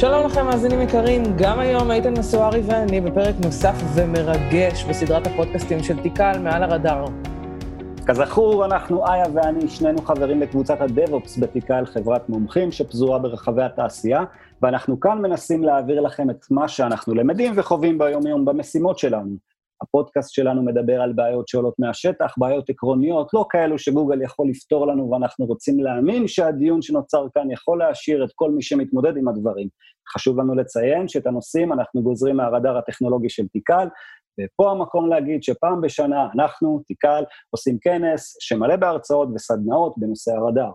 שלום לכם, מאזינים יקרים. גם היום איתן מסוארי ואני בפרק נוסף ומרגש בסדרת הפודקאסטים של תיקל מעל הרדאר. כזכור, אנחנו איה ואני, שנינו חברים בקבוצת הדב-אופס בתיקל, חברת מומחים שפזורה ברחבי התעשייה, ואנחנו כאן מנסים להעביר לכם את מה שאנחנו למדים וחווים ביום-יום במשימות שלנו. הפודקאסט שלנו מדבר על בעיות שעולות מהשטח, בעיות עקרוניות, לא כאלו שגוגל יכול לפתור לנו, ואנחנו רוצים להאמין שהדיון שנוצר כאן יכול להשאיר את כל מי שמתמודד עם הדברים. חשוב לנו לציין שאת הנושאים אנחנו גוזרים מהרדאר הטכנולוגי של תיקל, ופה המקום להגיד שפעם בשנה אנחנו, תיקל, עושים כנס שמלא בהרצאות וסדנאות בנושא הרדאר.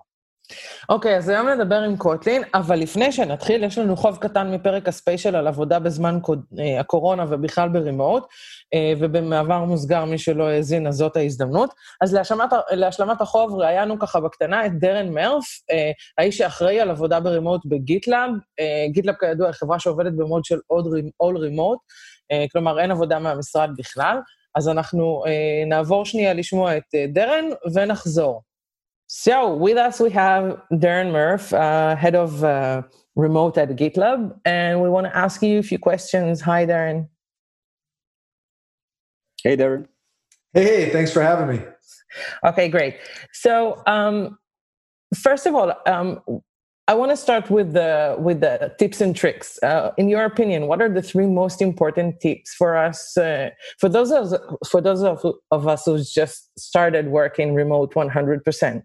אוקיי, okay, אז היום נדבר עם קוטלין, אבל לפני שנתחיל, יש לנו חוב קטן מפרק הספיישל על עבודה בזמן אה, הקורונה ובכלל ברימוט, אה, ובמעבר מוסגר, מי שלא האזין, אז זאת ההזדמנות. אז להשלמת, להשלמת החוב ראיינו ככה בקטנה את דרן מרף, אה, האיש שאחראי על עבודה ב-remote ב-GitLab. GitLab, כידוע, היא חברה שעובדת במוד של All Remote, כלומר, אין עבודה מהמשרד בכלל. אז אנחנו נעבור שנייה לשמוע את דרן ונחזור. So with us, we have Darren Murph, uh, head of uh, remote at GitLab, and we want to ask you a few questions. Hi, Darren. Hey, Darren. Hey, thanks for having me. Okay, great. So um, first of all, um, I want to start with the with the tips and tricks. Uh, in your opinion, what are the three most important tips for us uh, for those of for those of, of us who just started working remote 100%?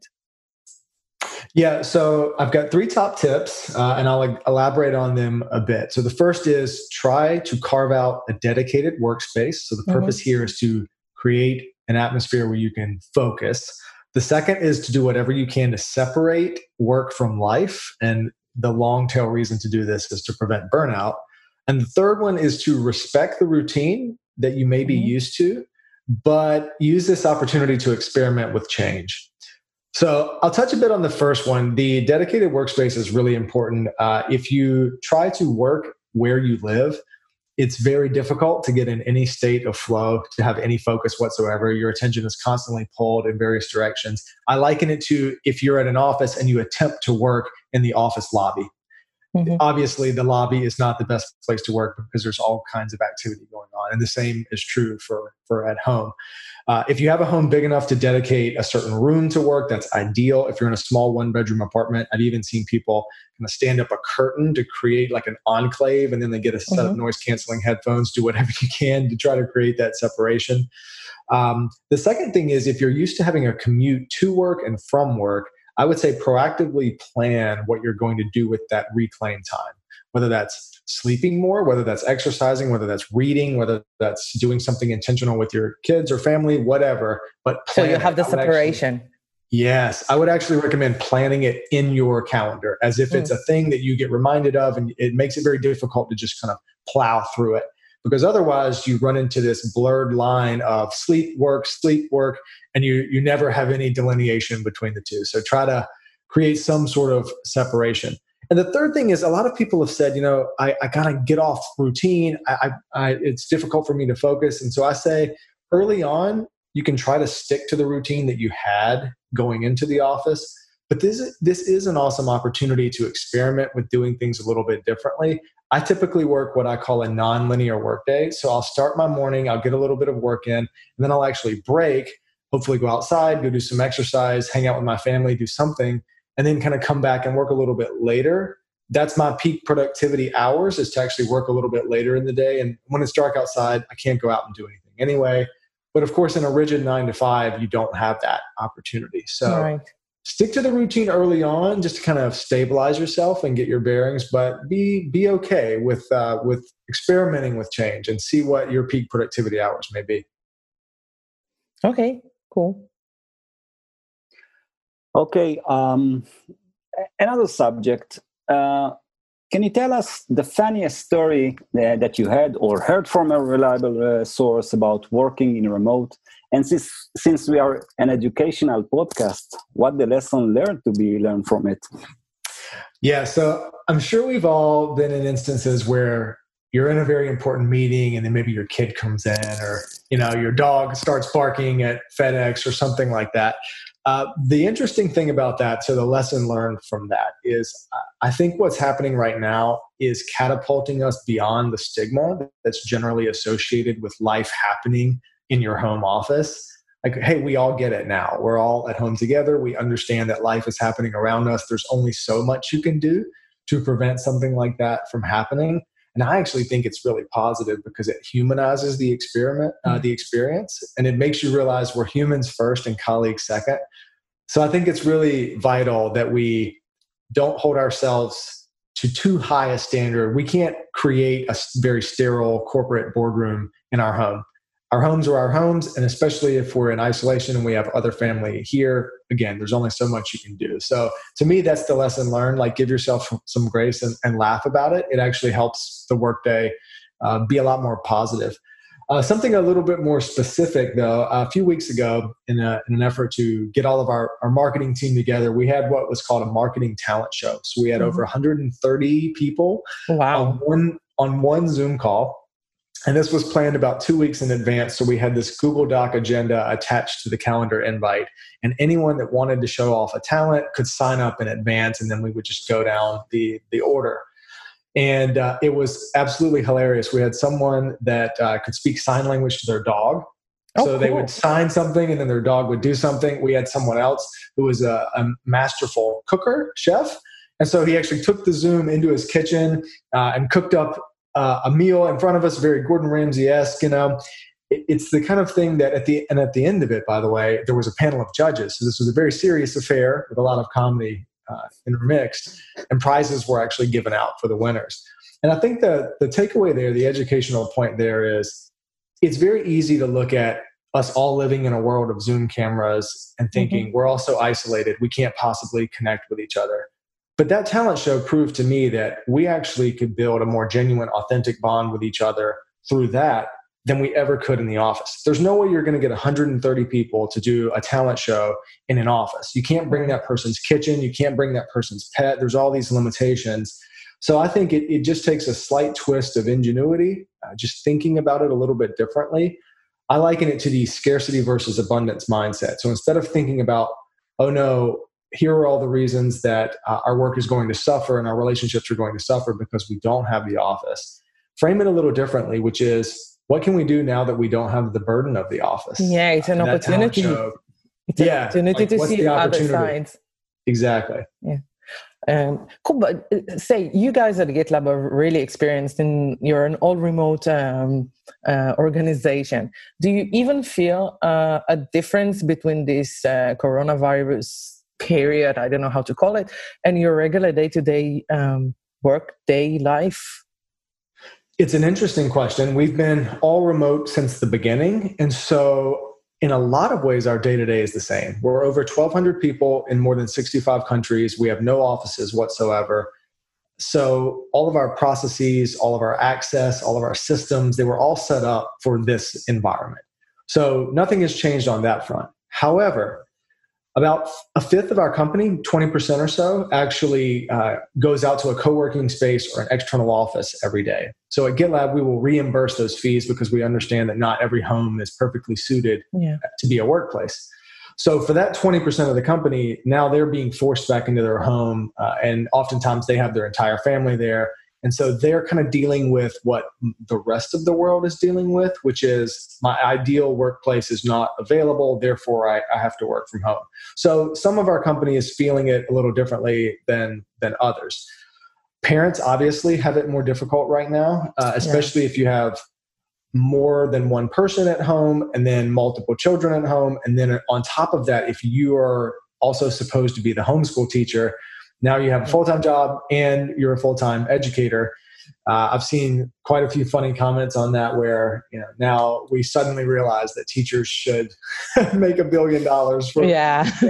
Yeah, so I've got three top tips, uh, and I'll elaborate on them a bit. So the first is try to carve out a dedicated workspace. So the purpose mm-hmm. here is to create an atmosphere where you can focus. The second is to do whatever you can to separate work from life. And the long tail reason to do this is to prevent burnout. And the third one is to respect the routine that you may be mm-hmm. used to, but use this opportunity to experiment with change. So I'll touch a bit on the first one. The dedicated workspace is really important. Uh, if you try to work where you live, it's very difficult to get in any state of flow, to have any focus whatsoever. Your attention is constantly pulled in various directions. I liken it to if you're at an office and you attempt to work in the office lobby. Mm-hmm. Obviously, the lobby is not the best place to work because there's all kinds of activity going on. And the same is true for, for at home. Uh, if you have a home big enough to dedicate a certain room to work, that's ideal. If you're in a small one bedroom apartment, I've even seen people kind of stand up a curtain to create like an enclave and then they get a set mm-hmm. of noise canceling headphones, do whatever you can to try to create that separation. Um, the second thing is if you're used to having a commute to work and from work, I would say proactively plan what you're going to do with that reclaim time, whether that's sleeping more, whether that's exercising, whether that's reading, whether that's doing something intentional with your kids or family, whatever. But so you have the separation. Actually, yes, I would actually recommend planning it in your calendar as if mm. it's a thing that you get reminded of, and it makes it very difficult to just kind of plow through it. Because otherwise, you run into this blurred line of sleep work, sleep work, and you you never have any delineation between the two. So try to create some sort of separation. And the third thing is a lot of people have said, you know, I, I kind of get off routine. I, I, I, it's difficult for me to focus. And so I say early on, you can try to stick to the routine that you had going into the office. But this, this is an awesome opportunity to experiment with doing things a little bit differently. I typically work what I call a non-linear workday. So I'll start my morning, I'll get a little bit of work in, and then I'll actually break, hopefully go outside, go do some exercise, hang out with my family, do something and then kind of come back and work a little bit later that's my peak productivity hours is to actually work a little bit later in the day and when it's dark outside i can't go out and do anything anyway but of course in a rigid nine to five you don't have that opportunity so right. Stick to the routine early on just to kind of stabilize yourself and get your bearings but be be okay with uh, with experimenting with change and see what your peak productivity hours may be okay cool Okay, um, another subject. Uh, can you tell us the funniest story uh, that you had or heard from a reliable uh, source about working in remote? And since, since we are an educational podcast, what the lesson learned to be learned from it? Yeah, so I'm sure we've all been in instances where you're in a very important meeting and then maybe your kid comes in or you know your dog starts barking at fedex or something like that uh, the interesting thing about that so the lesson learned from that is i think what's happening right now is catapulting us beyond the stigma that's generally associated with life happening in your home office like hey we all get it now we're all at home together we understand that life is happening around us there's only so much you can do to prevent something like that from happening and I actually think it's really positive because it humanizes the experiment, uh, mm. the experience, and it makes you realize we're humans first and colleagues second. So I think it's really vital that we don't hold ourselves to too high a standard. We can't create a very sterile corporate boardroom in our home our homes are our homes and especially if we're in isolation and we have other family here again there's only so much you can do. So to me that's the lesson learned. Like give yourself some grace and, and laugh about it. It actually helps the workday uh, be a lot more positive. Uh, something a little bit more specific though a few weeks ago in, a, in, an effort to get all of our, our marketing team together we had what was called a marketing talent show. So we had mm-hmm. over 130 people wow. on one on one zoom call and this was planned about two weeks in advance. So we had this Google Doc agenda attached to the calendar invite. And anyone that wanted to show off a talent could sign up in advance, and then we would just go down the, the order. And uh, it was absolutely hilarious. We had someone that uh, could speak sign language to their dog. Oh, so cool. they would sign something and then their dog would do something. We had someone else who was a, a masterful cooker, chef. And so he actually took the Zoom into his kitchen uh, and cooked up uh, a meal in front of us, very Gordon Ramsay esque. You know, it, it's the kind of thing that at the and at the end of it, by the way, there was a panel of judges. So this was a very serious affair with a lot of comedy uh, intermixed, and prizes were actually given out for the winners. And I think the the takeaway there, the educational point there is, it's very easy to look at us all living in a world of Zoom cameras and thinking mm-hmm. we're all so isolated, we can't possibly connect with each other. But that talent show proved to me that we actually could build a more genuine, authentic bond with each other through that than we ever could in the office. There's no way you're going to get 130 people to do a talent show in an office. You can't bring that person's kitchen, you can't bring that person's pet. There's all these limitations. So I think it, it just takes a slight twist of ingenuity, uh, just thinking about it a little bit differently. I liken it to the scarcity versus abundance mindset. So instead of thinking about, oh no, here are all the reasons that uh, our work is going to suffer and our relationships are going to suffer because we don't have the office. Frame it a little differently, which is what can we do now that we don't have the burden of the office? Yeah, it's an opportunity. It's yeah, an opportunity like, to see the other sides. Exactly. Yeah. Um, cool, but uh, say you guys at GitLab are really experienced in you're an all remote um, uh, organization. Do you even feel uh, a difference between this uh, coronavirus period, I don't know how to call it, and your regular day to day work day life? It's an interesting question. We've been all remote since the beginning. And so, in a lot of ways, our day to day is the same. We're over 1,200 people in more than 65 countries. We have no offices whatsoever. So, all of our processes, all of our access, all of our systems, they were all set up for this environment. So, nothing has changed on that front. However, about a fifth of our company 20% or so actually uh, goes out to a co-working space or an external office every day. So at gitlab we will reimburse those fees because we understand that not every home is perfectly suited yeah. to be a workplace. So for that 20% of the company now they're being forced back into their home uh, and oftentimes they have their entire family there and so they're kind of dealing with what the rest of the world is dealing with, which is my ideal workplace is not available, therefore I, I, have to work from home. So some of our company is feeling it a little differently than than others. Parents obviously have it more difficult right now, uh, especially yeah. if you have more than one person at home and then multiple children at home. And then on top of that, if you are also supposed to be the homeschool teacher, now you have a full time job and you're a full time educator. Uh, I've seen quite a few funny comments on that where you know now we suddenly realize that teachers should make a billion dollars for yeah.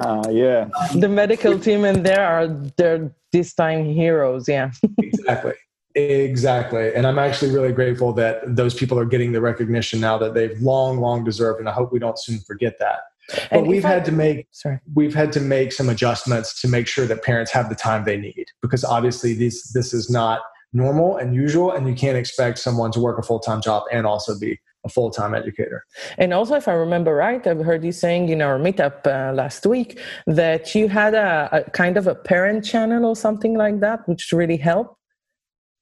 uh, yeah. The medical team in there are they're this time heroes yeah. Exactly. Exactly. And i'm actually really grateful that those people are getting the recognition now that they've long long deserved and i hope we don't soon forget that but and we've had I, to make sorry. we've had to make some adjustments to make sure that parents have the time they need because obviously this this is not normal and usual, and you can't expect someone to work a full time job and also be a full time educator. And also, if I remember right, I've heard you saying in our meetup uh, last week that you had a, a, kind of a parent channel or something like that, which really helped.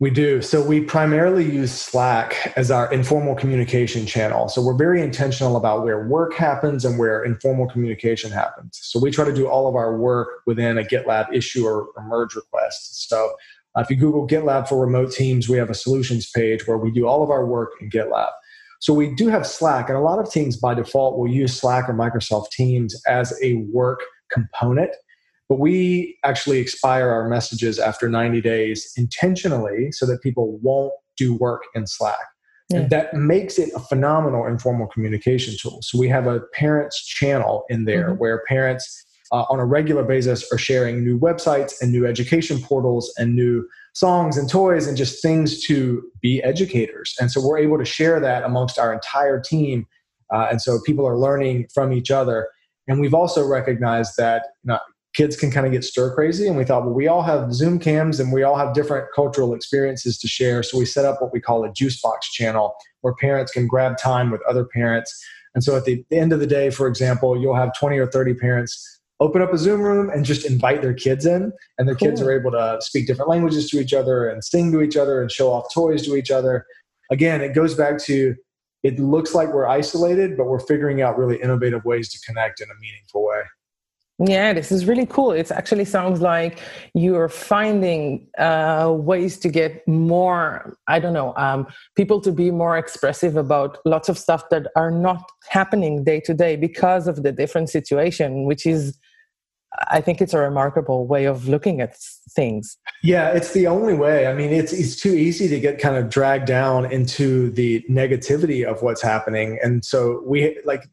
We do. So we primarily use Slack as our informal communication channel. So we're very intentional about where work happens and where informal communication happens. So we try to do all of our work within a GitLab issue or, or merge request. So uh, if you Google GitLab for remote teams, we have a solutions page where we do all of our work in GitLab. So we do have Slack, and a lot of teams by default will use Slack or Microsoft Teams as a work component. But we actually expire our messages after 90 days intentionally so that people won't do work in Slack. Yeah. And that makes it a phenomenal informal communication tool. So we have a parents channel in there mm-hmm. where parents uh, on a regular basis are sharing new websites and new education portals and new songs and toys and just things to be educators. And so we're able to share that amongst our entire team. Uh, and so people are learning from each other. And we've also recognized that you know, kids can kind of get stir crazy. And we thought, well, we all have Zoom cams and we all have different cultural experiences to share. So we set up what we call a juice box channel where parents can grab time with other parents. And so at the end of the day, for example, you'll have 20 or 30 parents open up a Zoom room and just invite their kids in, and their cool. kids are able to speak different languages to each other and sing to each other and show off toys to each other. Again, it goes back to it looks like we're isolated, but we're figuring out really innovative ways to connect in a meaningful way. Yeah, this is really cool. It actually sounds like you're finding uh, ways to get more, I don't know, um, people to be more expressive about lots of stuff that are not happening day to day because of the different situation, which is I think it's a remarkable way of looking at things. Yeah, it's the only way. I mean, it's it's too easy to get kind of dragged down into the negativity of what's happening, and so we like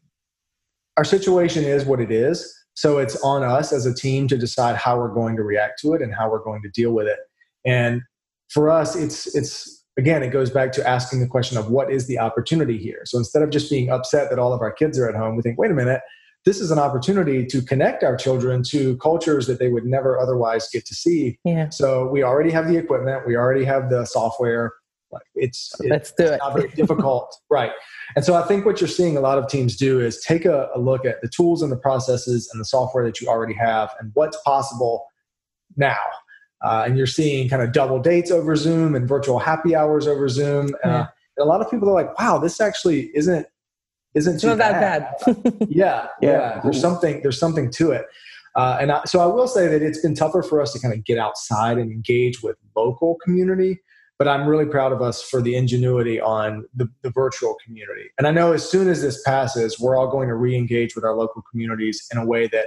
our situation is what it is. So it's on us as a team to decide how we're going to react to it and how we're going to deal with it. And for us, it's it's again, it goes back to asking the question of what is the opportunity here. So instead of just being upset that all of our kids are at home, we think, wait a minute this is an opportunity to connect our children to cultures that they would never otherwise get to see. Yeah. So we already have the equipment, we already have the software. It's, Let's do it. not very difficult, right? And so I think what you're seeing a lot of teams do is take a, a look at the tools and the processes and the software that you already have and what's possible now. Uh, and you're seeing kind of double dates over Zoom and virtual happy hours over Zoom. Uh, yeah. a lot of people are like, "Wow, this actually isn't isn't too not bad. that bad. yeah, yeah, yeah. There's something. There's something to it. Uh, and I, so I will say that it's been tougher for us to kind of get outside and engage with local community. But I'm really proud of us for the ingenuity on the, the virtual community. And I know as soon as this passes, we're all going to re-engage with our local communities in a way that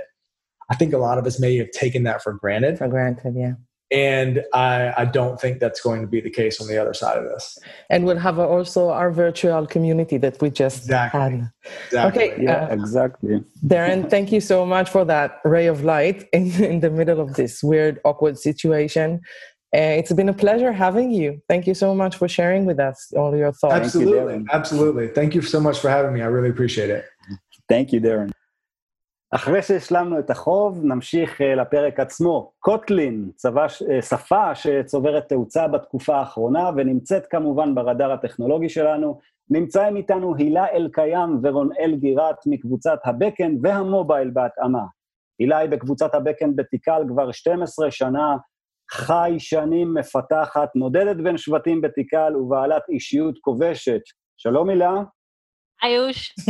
I think a lot of us may have taken that for granted. For granted, yeah. And I, I, don't think that's going to be the case on the other side of this. And we'll have also our virtual community that we just exactly. had. Exactly. Okay. Yeah, uh, exactly. Darren, thank you so much for that ray of light in, in the middle of this weird, awkward situation. Uh, it's been a pleasure having you. Thank you so much for sharing with us all your thoughts. Absolutely. Thank you, Absolutely. Thank you so much for having me. I really appreciate it. Thank you, Darren. אחרי שהשלמנו את החוב, נמשיך אה, לפרק עצמו. קוטלין, צבא, אה, שפה שצוברת תאוצה בתקופה האחרונה ונמצאת כמובן ברדאר הטכנולוגי שלנו. נמצאים איתנו הילה אלקיים ורונאל גירת מקבוצת הבקן והמובייל בהתאמה. הילה היא בקבוצת הבקן בתיקל כבר 12 שנה, חי שנים מפתחת, נודדת בין שבטים בתיקל ובעלת אישיות כובשת. שלום הילה. היוש.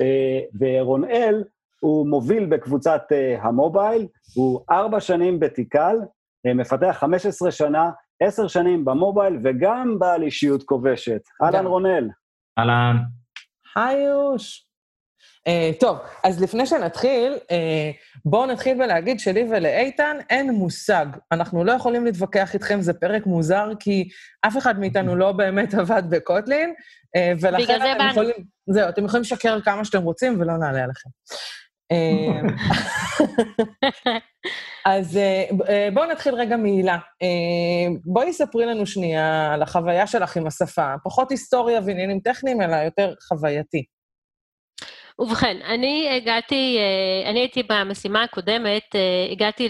אה, ורונאל הוא מוביל בקבוצת אה, המובייל, הוא ארבע שנים בתיקל, אה, מפתח 15 שנה, עשר שנים במובייל וגם בעל אישיות כובשת. אהלן רונאל. אהלן. היי יוש. Uh, טוב, אז לפני שנתחיל, uh, בואו נתחיל בלהגיד שלי ולאיתן אין מושג. אנחנו לא יכולים להתווכח איתכם, זה פרק מוזר, כי אף אחד מאיתנו לא באמת עבד בקוטלין, uh, ולכן אתם באנו. יכולים... זהו, אתם יכולים לשקר כמה שאתם רוצים ולא נעלה עליכם. אז בואו נתחיל רגע מהילה. בואי ספרי לנו שנייה על החוויה שלך עם השפה. פחות היסטוריה ועניינים טכניים, אלא יותר חווייתי. ובכן, אני הגעתי, אה, אני הייתי במשימה הקודמת, אה, הגעתי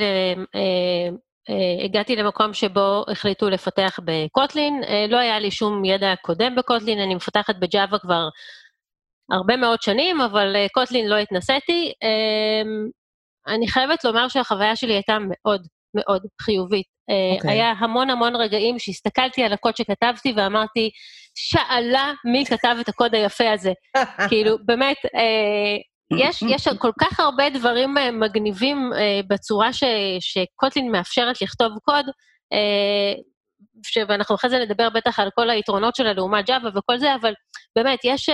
הגעתי למקום שבו החליטו לפתח בקוטלין, לא היה לי שום ידע קודם בקוטלין, אני מפתחת בג'אווה כבר הרבה מאוד שנים, אבל קוטלין לא התנסיתי. אני חייבת לומר שהחוויה שלי הייתה מאוד מאוד חיובית. Okay. אוקיי. היה המון המון רגעים שהסתכלתי על הקוד שכתבתי ואמרתי, שאלה מי כתב את הקוד היפה הזה. כאילו, באמת, יש, יש כל כך הרבה דברים אה, מגניבים אה, בצורה ש, שקוטלין מאפשרת לכתוב קוד, אה, ש, ואנחנו אחרי זה נדבר בטח על כל היתרונות שלה לעומת ג'אווה וכל זה, אבל באמת, יש,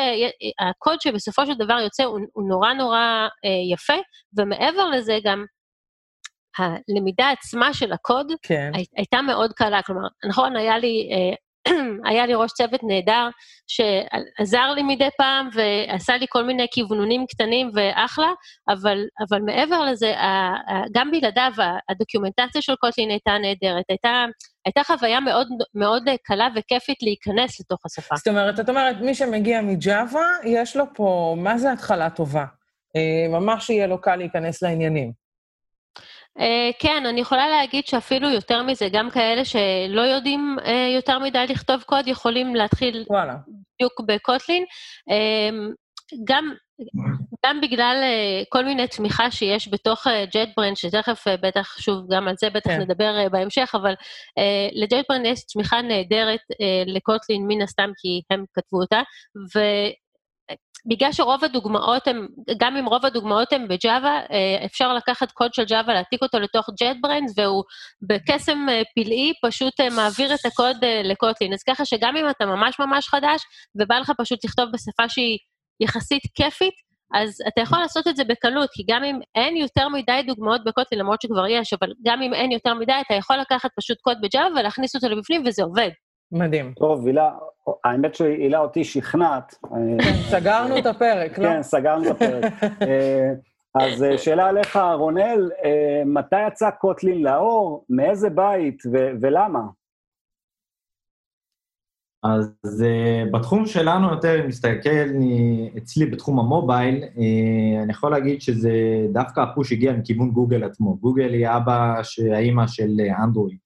הקוד שבסופו של דבר יוצא הוא, הוא נורא נורא יפה, ומעבר לזה גם, הלמידה עצמה של הקוד כן. הי, הייתה מאוד קלה. כלומר, נכון, היה לי היה לי ראש צוות נהדר, שעזר לי מדי פעם ועשה לי כל מיני כיוונונים קטנים ואחלה, אבל, אבל מעבר לזה, גם בלעדיו, הדוקומנטציה של קוטלין הייתה נהדרת, הייתה, הייתה חוויה מאוד, מאוד קלה וכיפית להיכנס לתוך השפה. זאת אומרת, את אומרת, מי שמגיע מג'אווה, יש לו פה, מה זה התחלה טובה? אה, ממש יהיה לו קל להיכנס לעניינים. Uh, כן, אני יכולה להגיד שאפילו יותר מזה, גם כאלה שלא יודעים uh, יותר מדי לכתוב קוד, יכולים להתחיל. בדיוק בקוטלין. Uh, גם, גם בגלל כל מיני תמיכה שיש בתוך JetBrain, שתכף בטח, שוב, גם על זה בטח כן. נדבר בהמשך, אבל ל-JetBrain יש תמיכה נהדרת לקוטלין, מן הסתם, כי הם כתבו אותה, ו... בגלל שרוב הדוגמאות הן, גם אם רוב הדוגמאות הן בג'אווה, אה, אפשר לקחת קוד של ג'אווה, להעתיק אותו לתוך JetBrains, והוא בקסם אה, פלאי פשוט אה, מעביר את הקוד לקוטלין. אז ככה שגם אם אתה ממש ממש חדש, ובא לך פשוט לכתוב בשפה שהיא יחסית כיפית, אז אתה יכול לעשות את זה בקלות, כי גם אם אין יותר מדי דוגמאות בקוטלין, למרות שכבר יש, אבל גם אם אין יותר מדי, אתה יכול לקחת פשוט קוד בג'אווה ולהכניס אותו לבפנים, וזה עובד. מדהים. טוב, הילה, האמת שהילה אותי שכנעת. כן, סגרנו את הפרק, לא? כן, סגרנו את הפרק. אה, אז אה, שאלה עליך, רונל, אה, מתי יצא קוטלין לאור, מאיזה בית ולמה? אז uh, בתחום שלנו יותר, אם נסתכל אצלי בתחום המובייל, uh, אני יכול להגיד שזה דווקא הפוש הגיע מכיוון גוגל עצמו. גוגל היא אבא, האימא של אנדרואיד.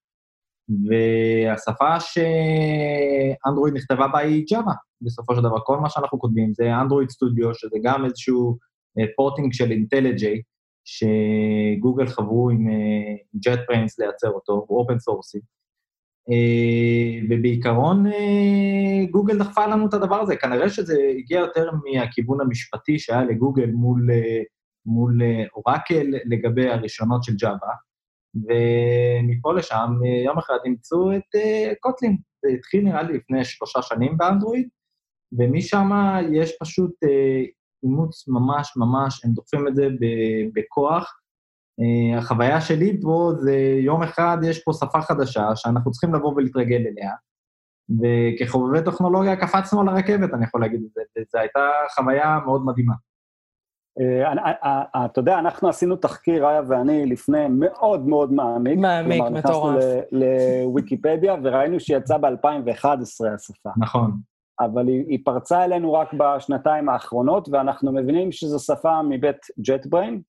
והשפה שאנדרואיד נכתבה בה היא ג'אווה, בסופו של דבר. כל מה שאנחנו כותבים זה אנדרואיד סטודיו, שזה גם איזשהו פורטינג של אינטליג'יי, שגוגל חברו עם JetBrains לייצר אותו, הוא אופן סורסי. ובעיקרון גוגל דחפה לנו את הדבר הזה. כנראה שזה הגיע יותר מהכיוון המשפטי שהיה לגוגל מול, מול אורקל לגבי הרישיונות של ג'אווה. ומפה לשם יום אחד אימצו את uh, קוטלין. זה התחיל נראה לי לפני שלושה שנים באנדרואיד, ומשם יש פשוט uh, אימוץ ממש ממש, הם דוחפים את זה בכוח. החוויה שלי פה זה יום אחד יש פה שפה חדשה שאנחנו צריכים לבוא ולהתרגל אליה, וכחובבי טכנולוגיה קפצנו על הרכבת, אני יכול להגיד את זה, וזו הייתה חוויה מאוד מדהימה. אה, אה, אה, אתה יודע, אנחנו עשינו תחקיר, איה ואני, לפני מאוד מאוד מעמיק. מעמיק, מטורף. נכנסנו לוויקיפדיה וראינו שהיא יצאה ב-2011, השפה. נכון. אבל היא, היא פרצה אלינו רק בשנתיים האחרונות, ואנחנו מבינים שזו שפה מבית JetBrain,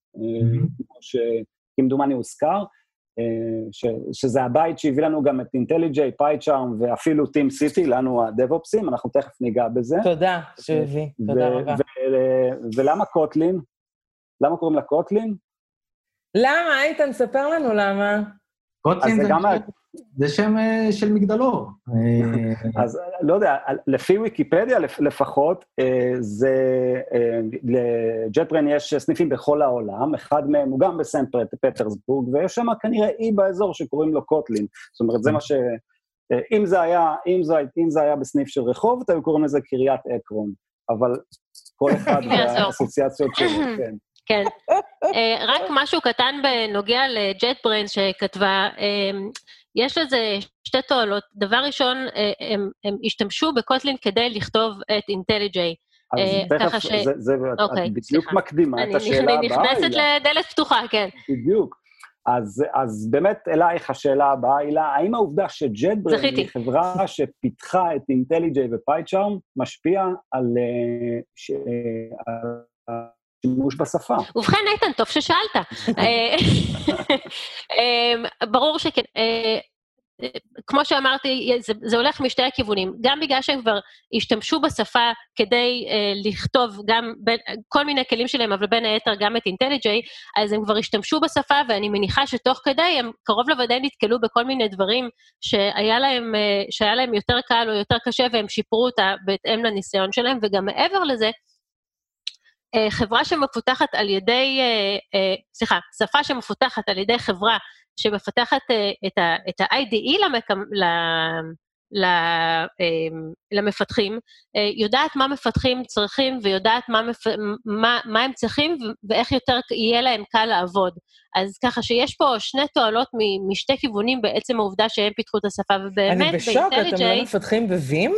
כמו שכמדומני הוזכר, ש, שזה הבית שהביא לנו גם את אינטליג'יי, פייצ'ארם ואפילו טים סיטי, לנו הדב-אופסים, אנחנו תכף ניגע בזה. תודה שהביא, תודה רבה. ולמה קוטלין? למה קוראים לה קוטלין? למה? איתן, ספר לנו למה. קוטלין זה, גם... זה שם אה, של מגדלור. אה, אז לא יודע, לפי ויקיפדיה לפחות, אה, זה, לג'טברן יש סניפים בכל העולם, אחד מהם הוא גם בסנט פטרסבורג, ויש שם כנראה אי באזור שקוראים לו קוטלין. זאת אומרת, זה מה ש... אם זה היה, אם זה, אם זה היה בסניף של רחוב, היו קוראים לזה קריית עקרון, אבל כל אחד והאסוציאציות שלו, כן. כן. רק משהו קטן בנוגע ל-JetBrains שכתבה, יש לזה שתי תועלות. דבר ראשון, אה, הם, הם השתמשו ב-Kotlin כדי לכתוב את IntelliJ. אז אה, תכף, ש... זה, זה, אוקיי, את בדיוק סליחה. מקדימה את השאלה הבאה. אני נכנסת לדלת פתוחה, כן. בדיוק. אז, אז באמת אלייך השאלה הבאה, הילה, האם העובדה ש-JetBrains היא חברה שפיתחה את IntelliJ ו-PyCharm, משפיע על, אה, ש, על שימוש בשפה. ובכן, איתן, טוב ששאלת. אה, אה, ברור שכן. אה, כמו שאמרתי, זה, זה הולך משתי הכיוונים. גם בגלל שהם כבר השתמשו בשפה כדי uh, לכתוב גם בין, כל מיני כלים שלהם, אבל בין היתר גם את אינטליג'יי, אז הם כבר השתמשו בשפה, ואני מניחה שתוך כדי הם קרוב לוודאי נתקלו בכל מיני דברים שהיה להם, uh, שהיה להם יותר קל או יותר קשה, והם שיפרו אותה בהתאם לניסיון שלהם, וגם מעבר לזה, חברה שמפותחת על ידי, uh, uh, סליחה, שפה שמפותחת על ידי חברה שמפתחת את, ה, את ה-IDE למקם, ל, ל, uh, למפתחים, יודעת מה מפתחים צריכים ויודעת מה, מפ, מה, מה הם צריכים ואיך יותר יהיה להם קל לעבוד. אז ככה שיש פה שני תועלות משתי כיוונים בעצם העובדה שהם פיתחו את השפה, ובאמת, אני בשוק, אתם לא מפתחים בווים?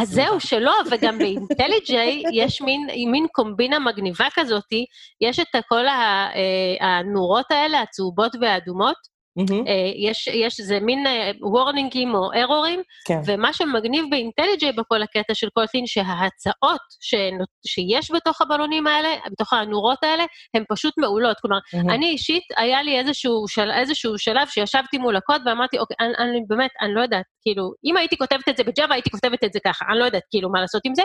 אז זהו, שלא, וגם באינטליג'יי יש מין, מין קומבינה מגניבה כזאתי, יש את כל הנורות האלה, הצהובות והאדומות, Mm-hmm. יש, יש, זה מין וורנינגים או ארורים, כן. ומה שמגניב באינטליג'יי בכל הקטע של קוטלין, שההצעות שנות, שיש בתוך הבלונים האלה, בתוך הנורות האלה, הן פשוט מעולות. כלומר, mm-hmm. אני אישית, היה לי איזשהו, של, איזשהו שלב שישבתי מול הקוד ואמרתי, אוקיי, אני, אני באמת, אני לא יודעת, כאילו, אם הייתי כותבת את זה בג'אווה, הייתי כותבת את זה ככה, אני לא יודעת כאילו מה לעשות עם זה.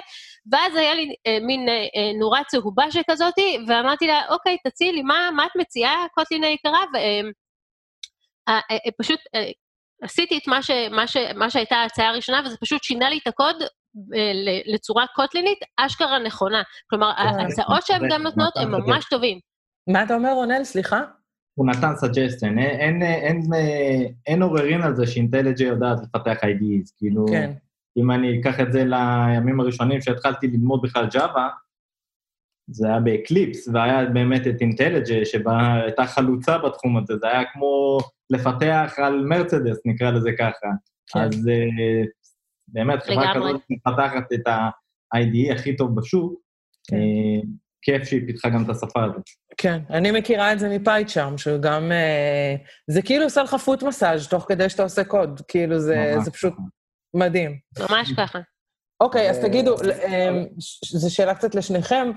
ואז היה לי אה, מין אה, אה נורה צהובה שכזאתי, ואמרתי לה, אוקיי, תציעי מה, מה את מציעה, קוטלין היקרה? אה, אה, אה, פשוט עשיתי את מה, ש, מה, ש, מה שהייתה ההצעה הראשונה, וזה פשוט שינה לי את הקוד לצורה Kotlin-ית אשכרה נכונה. כלומר, ההצעות שהן גם נותנות הן ממש טובים. מה אתה אומר, רונל? סליחה? הוא נתן suggestion, אין, אין, אין, אין עוררין על זה ש-IntelliJ יודעת לפתח IDEs, כאילו, כן. אם אני אקח את זה לימים הראשונים שהתחלתי ללמוד בכלל Java, זה היה ב-Eclipse, והיה באמת את IntelliJ, שבה הייתה חלוצה בתחום הזה, זה היה כמו לפתח על מרצדס, נקרא לזה ככה. כן. אז uh, באמת, חברה כזאת מפתחת את ה-IDE הכי טוב בשוק, כן. uh, כיף שהיא פיתחה גם את השפה הזאת. כן, אני מכירה את זה מפייצ'ארם, שהוא גם... Uh, זה כאילו עושה לך פוט מסאז' תוך כדי שאתה עושה קוד, כאילו זה, זה פשוט מדהים. ממש ככה. אוקיי, אז תגידו, זו שאלה קצת לשניכם,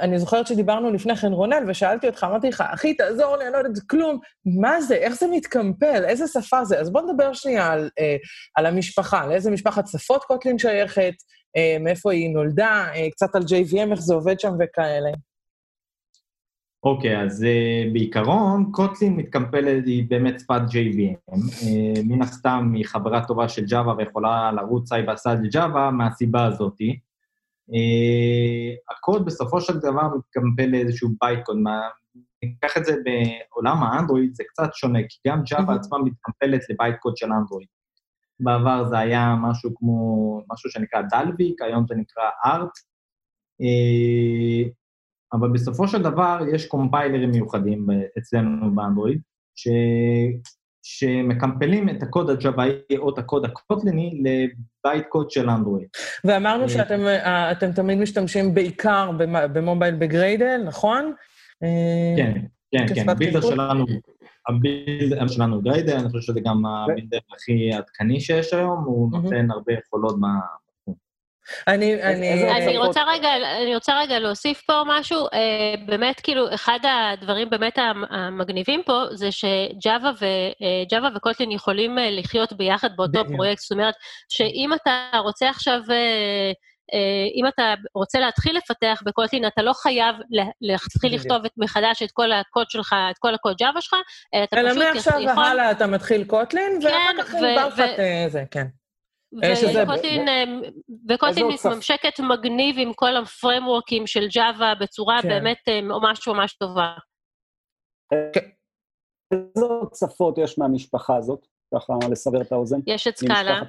אני זוכרת שדיברנו לפני כן, רונן, ושאלתי אותך, אמרתי לך, אחי, תעזור לי, אני לא יודעת כלום. מה זה? איך זה מתקמפל? איזה שפה זה? אז בוא נדבר שנייה על, אה, על המשפחה, לאיזה משפחת שפות Kotlin שייכת, אה, מאיפה היא נולדה, אה, קצת על JVM, איך זה עובד שם וכאלה. אוקיי, okay, אז uh, בעיקרון, Kotlin מתקמפלת, היא באמת שפת JVM. Uh, מן הסתם היא חברה טובה של Java ויכולה לרוץ side by side ל-Java מהסיבה הזאתי. Uh, הקוד בסופו של דבר מתקמפל לאיזשהו bytecode. ניקח את זה בעולם האנדרואיד, זה קצת שונה, כי גם Java עצמה מתקמפלת לבייט קוד של אנדרואיד. בעבר זה היה משהו כמו, משהו שנקרא דלוויק, היום זה נקרא ארט, uh, אבל בסופו של דבר יש קומפיילרים מיוחדים אצלנו באנדרואיד, ש... שמקמפלים את הקוד הג'וואי או את הקוד הקוטליני לבייט קוד של אנדרואיד. ואמרנו אה, שאתם אה, תמיד משתמשים בעיקר במובייל ב-Gradle, נכון? אה, כן, כן, כן. הבילדר שלנו, הבילדר שלנו גריידל, אני חושב שזה גם ה-builder הכי עדכני שיש היום, הוא נותן הרבה יכולות אני, אני... אני רוצה רגע, אני רוצה רגע להוסיף פה משהו. אה, באמת, כאילו, אחד הדברים באמת המגניבים פה זה ש-Java ו-Java ו-Kotlin יכולים אה, לחיות ביחד באותו פרויקט. זאת אומרת, שאם אתה רוצה עכשיו... אה, אם אתה רוצה להתחיל לפתח בקוטלין, אתה לא חייב להתחיל לכתוב את מחדש את כל הקוד שלך, את כל הקוד ג'אווה שלך, אתה פשוט יכול... אלא מעכשיו והלאה אתה מתחיל קוטלין, ואחר כן, כך לך את זה, כן. וקוטלין מתממשקת מגניב עם כל הפרמוורקים של ג'אווה בצורה כן. באמת אה, ממש ממש טובה. כן. איזה עוד שפות יש מהמשפחה הזאת? ככה לסבר את האוזן? יש את סקאלה.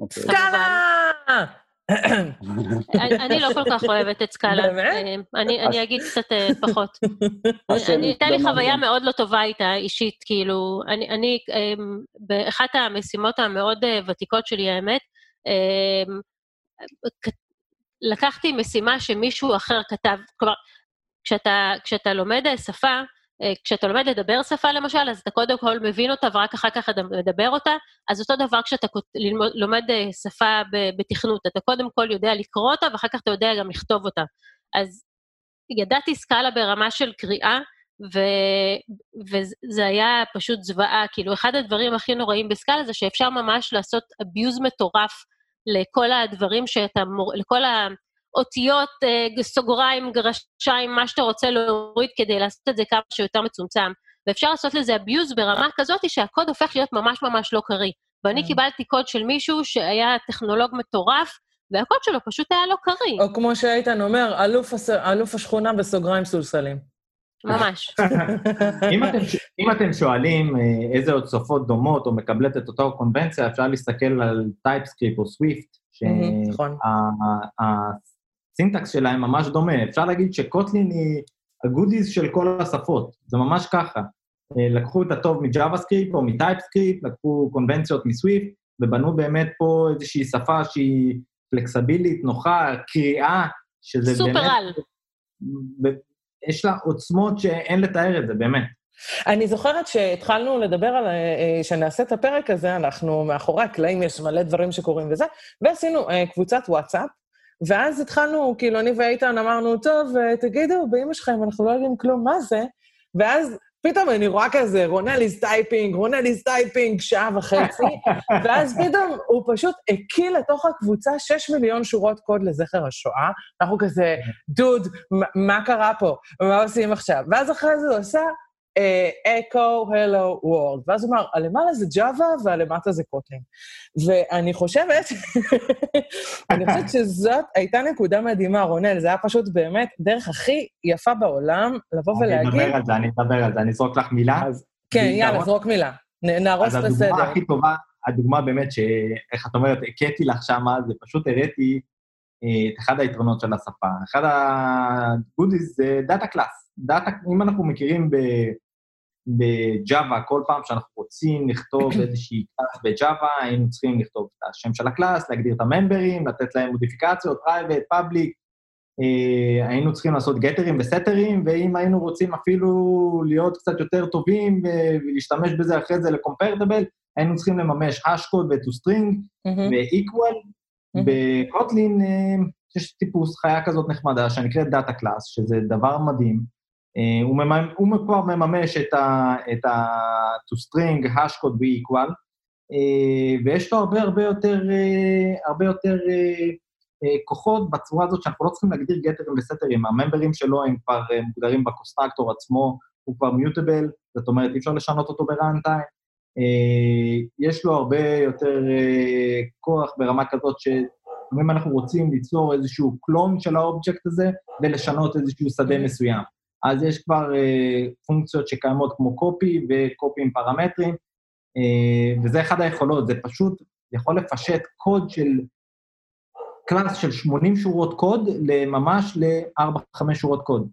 אוקיי. סקאלה! אני לא כל כך אוהבת את סקאלה. באמת? אה, אני אגיד קצת אה, פחות. הייתה לי חוויה מאוד לא טובה איתה, אישית, כאילו, אני, אמ, באחת המשימות המאוד אה, ותיקות שלי, האמת, אמ, לקחתי משימה שמישהו אחר כתב, כלומר, כשאתה לומד שפה, כשאתה לומד לדבר שפה למשל, אז אתה קודם כל מבין אותה ורק אחר כך אתה מדבר אותה, אז אותו דבר כשאתה לומד אה, שפה בתכנות, אתה קודם כל יודע לקרוא אותה ואחר כך אתה יודע גם לכתוב אותה. אז ידעתי סקאלה ברמה של קריאה, ו, וזה היה פשוט זוועה. כאילו, אחד הדברים הכי נוראים בסקאלה זה שאפשר ממש לעשות abuse מטורף לכל הדברים שאתה, מור... לכל האותיות, אה, סוגריים, גרשיים, מה שאתה רוצה להוריד כדי לעשות את זה כמה שיותר מצומצם. ואפשר לעשות לזה abuse ברמה כזאת שהקוד הופך להיות ממש ממש לא קריא. ואני כן. קיבלתי קוד של מישהו שהיה טכנולוג מטורף, והקוד שלו פשוט היה לא קריא. או כמו שאיתן אומר, אלוף, הס... אלוף השכונה בסוגריים סולסלים. ממש. אם, אתם, אם אתם שואלים אה, איזה עוד שפות דומות או מקבלת את אותו קונבנציה, אפשר להסתכל על TypeScript או Swift, שה-syntax שלהם ממש דומה. אפשר להגיד ש-Kotlin היא ה-goodies של כל השפות, זה ממש ככה. אה, לקחו את הטוב מ-JavaScript או מ-TypeScript, לקחו קונבנציות מ-Swift, ובנו באמת פה איזושהי שפה שהיא flexible-ית, נוחה, קריאה, שזה סופר באמת... סופר על. יש לה עוצמות שאין לתאר את זה, באמת. אני זוכרת שהתחלנו לדבר על, אה, אה, שנעשה את הפרק הזה, אנחנו מאחורי הקלעים, יש מלא דברים שקורים וזה, ועשינו קבוצת וואטסאפ, ואז התחלנו, כאילו, אני ואיתן אמרנו, טוב, תגידו, באמא שלכם, אנחנו לא יודעים כלום מה זה, ואז פתאום אני רואה כזה, רונל is typing, רונל is typing, שעה וחצי, ואז פתאום הוא פשוט הקיא לתוך הקבוצה 6 מיליון שורות קוד לזכר השואה. אנחנו כזה, דוד, מה קרה פה? מה עושים עכשיו? ואז אחרי זה הוא עשה אקו, הלו, וורד. ואז הוא אמר, הלמעלה זה Java והלמטה זה Kotlin. ואני חושבת, אני חושבת שזאת הייתה נקודה מדהימה, רונל, זה היה פשוט באמת דרך הכי יפה בעולם לבוא ולהגיד... אני אדבר על זה, אני אדבר על זה, אני אזרוק לך מילה. כן, יאללה, זרוק מילה. נהרוס את הסדר. אז הדוגמה הכי טובה, הדוגמה באמת, שאיך את אומרת, הקאתי לך שמה, זה פשוט הראיתי אה, את אחד היתרונות של השפה. אחד ה-goodies זה data class. data, אם אנחנו מכירים ב... ב-Java, כל פעם שאנחנו רוצים לכתוב איזושהי class ב-Java, היינו צריכים לכתוב את השם של ה-class, להגדיר את ה-memberים, לתת להם modificationות, private, public, אה, היינו צריכים לעשות getterים ו-setterים, ואם היינו רוצים אפילו להיות קצת יותר טובים ולהשתמש בזה אחרי זה ל-comparable, היינו צריכים לממש hashcode ו-toString ו- equal. ב-Kotlin אה, יש טיפוס חיה כזאת נחמדה שנקראת Data Class, שזה דבר מדהים. אה, הוא, מממ, הוא כבר מממש את ה-to-string, hashcode ו-equal, אה, ויש לו הרבה הרבה יותר, אה, הרבה יותר כוחות בצורה הזאת שאנחנו לא צריכים להגדיר גטרים וסטרים, הממברים שלו הם כבר מוגדרים ב constructor עצמו, הוא כבר immutable, זאת אומרת, אי אפשר לשנות אותו ב runtime. יש לו הרבה יותר כוח ברמה כזאת שאם אנחנו רוצים ליצור איזשהו clone של האובייקט הזה ולשנות איזשהו שדה מסוים. אז יש כבר אה, פונקציות שקיימות כמו קופי וקופי עם פרמטרים, אה, וזה אחד היכולות, זה פשוט יכול לפשט קוד של קלאס של 80 שורות קוד לממש ל-4-5 שורות קוד.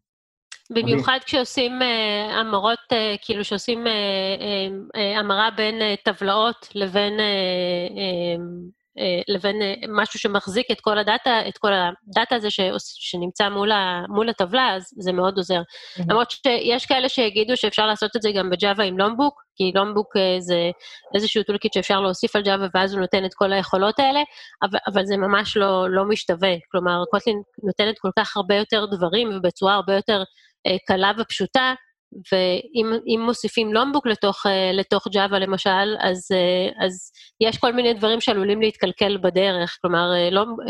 במיוחד כשעושים uh, המרות, uh, כאילו שעושים uh, uh, uh, המרה בין uh, טבלאות לבין uh, אה, לבין אה, משהו שמחזיק את כל הדאטה, את כל הדאטה הזה ש, שנמצא מול, ה, מול הטבלה, אז זה מאוד עוזר. Mm-hmm. למרות שיש כאלה שיגידו שאפשר לעשות את זה גם ב Java עם Lombok, כי Lombok אה, זה איזשהו toolkit שאפשר להוסיף על Java ואז הוא נותן את כל היכולות האלה, אבל, אבל זה ממש לא, לא משתווה. כלומר, Kotlin נותנת כל כך הרבה יותר דברים ובצורה הרבה יותר אה, קלה ופשוטה, ואם מוסיפים Lombok לתוך, אה, לתוך Java למשל, אז, אה, אז יש כל מיני דברים שעלולים להתקלקל בדרך. כלומר, אה,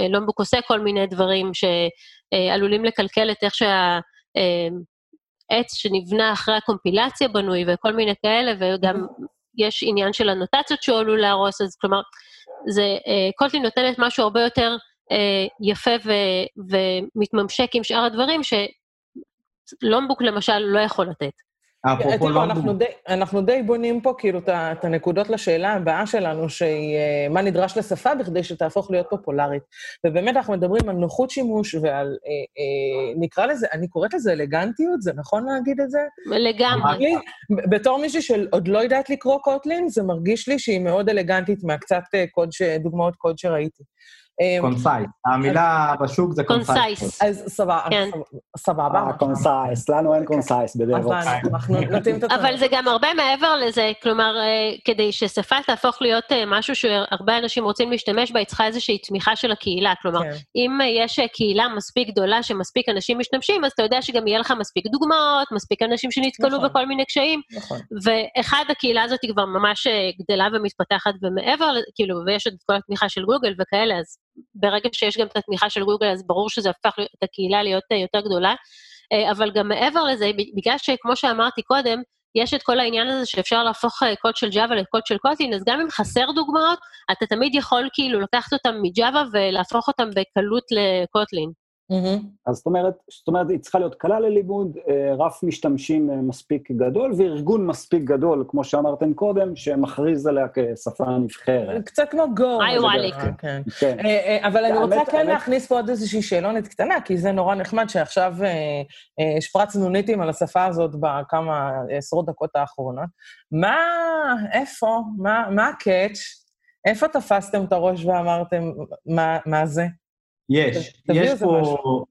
לומבוק עושה כל מיני דברים שעלולים לקלקל את איך שהעץ שנבנה אחרי הקומפילציה בנוי וכל מיני כאלה, וגם יש עניין של הנוטציות שהוא עלול להרוס, אז כלומר, זה, קוטלין נותנת משהו הרבה יותר יפה ו, ומתממשק עם שאר הדברים, ש... לומבוק למשל לא יכול לתת. תראו, אנחנו די, אנחנו די בונים פה כאילו את הנקודות לשאלה הבאה שלנו, שהיא אה, מה נדרש לשפה בכדי שתהפוך להיות פופולרית. ובאמת אנחנו מדברים על נוחות שימוש ועל, אה, אה, נקרא לזה, אני קוראת לזה אלגנטיות, זה נכון להגיד את זה? לגמרי. בתור מישהי שעוד לא יודעת לקרוא Kotlin, זה מרגיש לי שהיא מאוד אלגנטית מהקצת אה, דוגמאות קוד שראיתי. concise. המילה בשוק זה concise. אז סבבה, כן. סבבה. אה, concise, לנו אין concise ב DevOps. אבל זה גם הרבה מעבר לזה, כלומר, אה, כדי ששפה תהפוך להיות אה, משהו שהרבה אנשים רוצים להשתמש בה, היא צריכה איזושהי תמיכה של הקהילה. כלומר, כן. אם אה, יש אה, קהילה מספיק גדולה שמספיק אנשים משתמשים, אז אתה יודע שגם יהיה לך מספיק דוגמאות, מספיק אנשים שנתקלו נכון. בכל מיני קשיים, נכון. ואחד, הקהילה הזאת היא כבר ממש אה, גדלה ומתפתחת, ומעבר, כאילו, ויש עוד את כל התמיכה של גוגל וכאלה, אז ברגע שיש גם את התמיכה של גוגל, אז ברור שזה הפך את הקהילה להיות אה, יותר גדולה. אה, אבל גם מעבר לזה, בגלל שכמו שאמרתי קודם, יש את כל העניין הזה שאפשר להפוך אה, קוד של ג'אווה לקוד של קוטלין, אז גם אם חסר דוגמאות, אתה תמיד יכול כאילו לקחת אותם מג'אווה ולהפוך אותם בקלות לקוטלין. מהמם. אז זאת אומרת, זאת אומרת, היא צריכה להיות קלה ללימוד, אה, רף משתמשים אה, מספיק גדול, וארגון מספיק גדול, כמו שאמרתם קודם, שמכריז עליה כשפה נבחרת. קצת כמו גו. היי, וואליק. כן. כן. אה, אבל אני רוצה כן להכניס פה עוד איזושהי שאלונת קטנה, כי זה נורא נחמד שעכשיו השפרצנו ניטים על השפה הזאת בכמה עשרות דקות האחרונות. מה, איפה, מה, מה הקאץ'? איפה תפסתם את הראש ואמרתם, מה זה? יש, יש פה...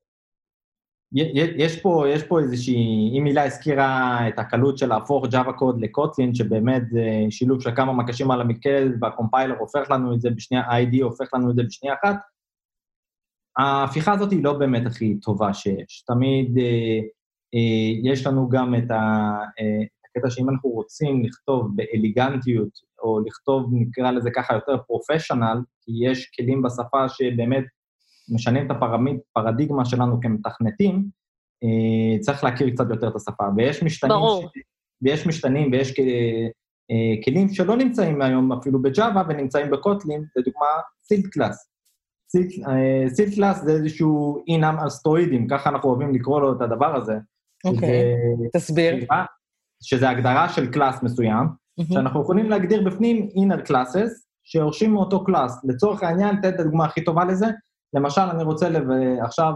יש פה, יש פה איזושהי, אם הילה הזכירה את הקלות של להפוך Java קוד לקוטלין, שבאמת זה שילוב של כמה מקשים על המקל, והקומפיילר הופך לנו את זה בשנייה, ה-ID הופך לנו את זה בשנייה אחת, ההפיכה הזאת היא לא באמת הכי טובה שיש. תמיד אה, אה, יש לנו גם את ה, אה, הקטע שאם אנחנו רוצים לכתוב באליגנטיות, או לכתוב, נקרא לזה ככה, יותר פרופשיונל, כי יש כלים בשפה שבאמת משנים את הפרדיגמה שלנו כמתכנתים, אה, צריך להכיר קצת יותר את השפה. ויש משתנים, ברור. ש... ויש משתנים ויש. אה, כלים שלא נמצאים היום אפילו בג'אווה ונמצאים בקוטלין, לדוגמה sealed class. sealed class זה איזשהו enum on steroids, ככה אנחנו אוהבים לקרוא לו את הדבר הזה. אוקיי, שזה- תסביר. שזה הגדרה של class מסוים, שאנחנו יכולים להגדיר בפנים inner classes שיורשים מאותו class. לצורך העניין, תן את הדוגמה הכי טובה לזה, למשל, אני רוצה לב... עכשיו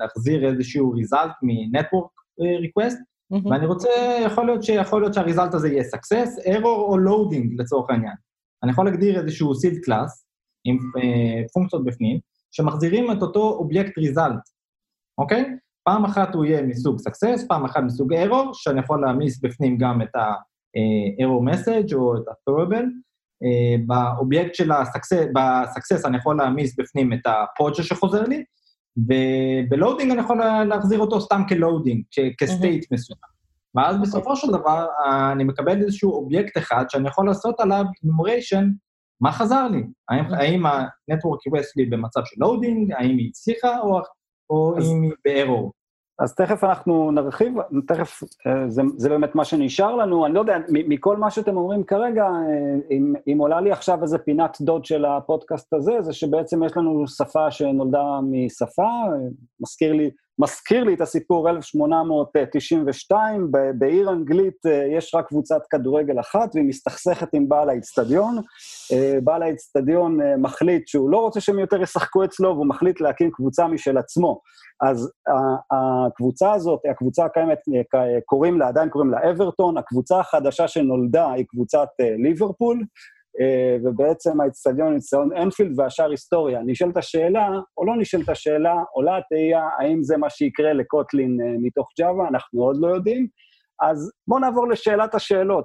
להחזיר איזשהו result מ-network אה, request, מהמם. ואני רוצה, יכול להיות שיכול להיות שה result הזה יהיה success, error או loading לצורך העניין. אני יכול להגדיר איזשהו sealed class עם אה, פונקציות בפנים, שמחזירים את אותו אובייקט result, אוקיי? פעם אחת הוא יהיה מסוג success, פעם אחת מסוג error, שאני יכול להעמיס בפנים גם את ה-error message או את ה-throwable. אה, באובייקט של ה-success, ב-success אני יכול להעמיס בפנים את הפודג'ה שחוזר לי, וב loading אני יכול להחזיר אותו סתם כ loading, כ state מסוים. ואז בסופו של דבר אני מקבל איזשהו אובייקט אחד שאני יכול לעשות עליו enumeration, מה חזר לי? האם, האם ה-network request שלי במצב של loading, האם היא הצליחה או, או אז- אם היא בארור? אז תכף אנחנו נרחיב, תכף, אה, זה, זה באמת מה שנשאר לנו, אני לא יודע, מכל מה שאתם אומרים כרגע, אה, אם, אם עולה לי עכשיו איזה פינת דוד של הפודקאסט הזה, זה שבעצם יש לנו שפה שנולדה משפה, מזכיר לי, מזכיר לי את הסיפור 1892, ב- בעיר אנגלית אה, יש רק קבוצת כדורגל אחת, והיא מסתכסכת עם בעל האיצטדיון. אה, בעל האיצטדיון אה, מחליט שהוא לא רוצה שהם יותר ישחקו אצלו, והוא מחליט להקים קבוצה משל עצמו. אז ה- הקבוצה הזאת, הקבוצה הקיימת, אה, קוראים לה, עדיין קוראים לה אברטון, הקבוצה החדשה שנולדה היא קבוצת אה, ליברפול, אה, ובעצם האצטדיון הוא אצטדיון אנפילד והשאר היסטוריה. נשאלת השאלה, או לא נשאלת השאלה, עולה התהייה, האם זה מה שיקרה לקוטלין אה, מתוך ג'אווה, אנחנו עוד לא יודעים. אז בואו נעבור לשאלת השאלות.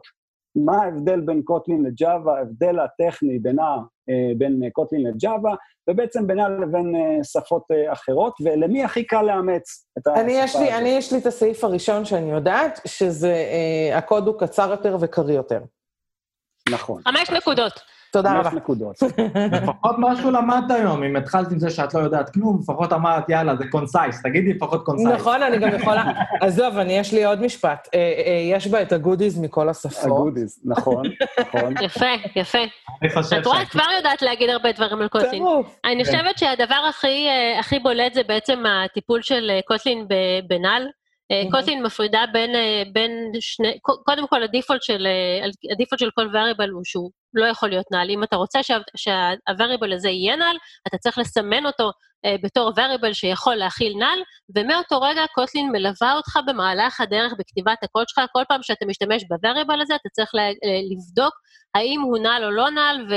מה ההבדל בין קוטלין לג'אווה, ההבדל הטכני בינה, אה, בין אה, קוטלין לג'אווה, ובעצם בינה לבין אה, שפות אה, אחרות, ולמי הכי קל לאמץ את השפה אני יש, לי, הזאת? אני יש לי את הסעיף הראשון שאני יודעת, שזה, אה, הקוד הוא קצר יותר וקריא יותר. נכון. חמש נקודות. תודה רבה. נקודות. לפחות משהו למדת היום, אם התחלת עם זה שאת לא יודעת כלום, לפחות אמרת, יאללה, זה concise, תגידי לפחות concise. נכון, אני גם יכולה... עזוב, אני, יש לי עוד משפט. אה, אה, יש בה את ה goodies מכל השפות. ה goodies, נכון, נכון. יפה, יפה. אני חושב את רואה, את. כבר יודעת להגיד הרבה דברים על Kotlin. אני חושבת שהדבר הכי, אה, הכי בולט זה בעצם הטיפול של Kotlin ב- ב null. אה, Mhm. Kotlin מפרידה בין, בין שני, קודם כל ה default של, ה default של כל variable הוא שהוא לא יכול להיות null. אם אתה רוצה שה-variable הזה יהיה null, אתה צריך לסמן אותו אה, בתור variable שיכול להכיל null, ומאותו רגע Kotlin מלווה אותך במהלך הדרך בכתיבת הקוד שלך. כל פעם שאתה משתמש ב-variable הזה, אתה צריך לבדוק האם הוא null או לא null,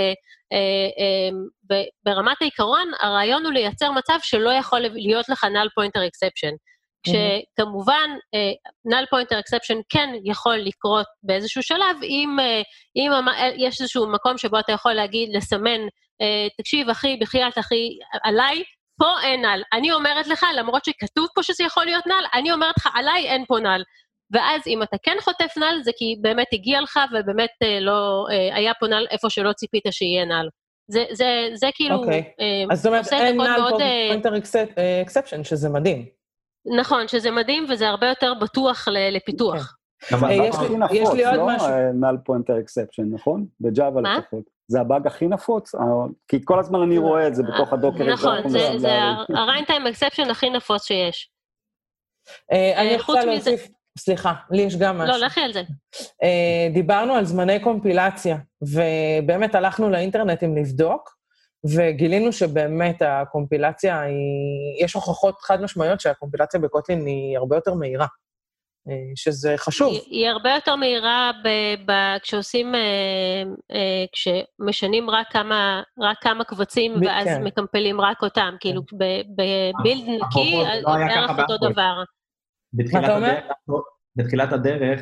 וברמת העיקרון, הרעיון הוא לייצר מצב שלא יכול להיות לך null pointer exception. כשכמובן, null pointer exception כן יכול לקרות באיזשהו שלב, אם, אם יש איזשהו מקום שבו אתה יכול להגיד, לסמן, תקשיב, אחי, בחייאת, אחי, עליי, פה אין נל. אני אומרת לך, למרות שכתוב פה שזה יכול להיות נל, אני אומרת לך, עליי אין פה נל. ואז אם אתה כן חוטף נל, זה כי באמת הגיע לך, ובאמת לא, היה פה נל איפה שלא ציפית שיהיה נל. זה, זה, זה כאילו... אוקיי. Okay. אז זאת אומרת, אין נל pointer exception, שזה מדהים. נכון, שזה מדהים וזה הרבה יותר בטוח לפיתוח. אה, יש לי עוד משהו. null pointer exception, נכון? ב Java לפחות. זה הבאג הכי נפוץ, אה, כי כל הזמן אני רואה את זה בתוך ה Docker. נכון, זה ה runtime exception הכי נפוץ שיש. אה, אני רוצה להוסיף, סליחה, לי יש גם לא, משהו. לא, לכי על זה. דיברנו על זמני קומפילציה, ובאמת הלכנו לאינטרנטים לבדוק, וגילינו שבאמת הקומפילציה היא... יש הוכחות חד משמעיות שהקומפילציה בקוטלין היא הרבה יותר מהירה, אה, שזה חשוב. היא, היא הרבה יותר מהירה ב, ב, כשעושים, אה, אה, כשמשנים רק כמה, רק כמה קבצים, ב, ואז כן. מקמפלים רק אותם, כן. כאילו בבילד נקי, לא בערך אותו דבר. מה אתה אומר? בתחילת הדרך,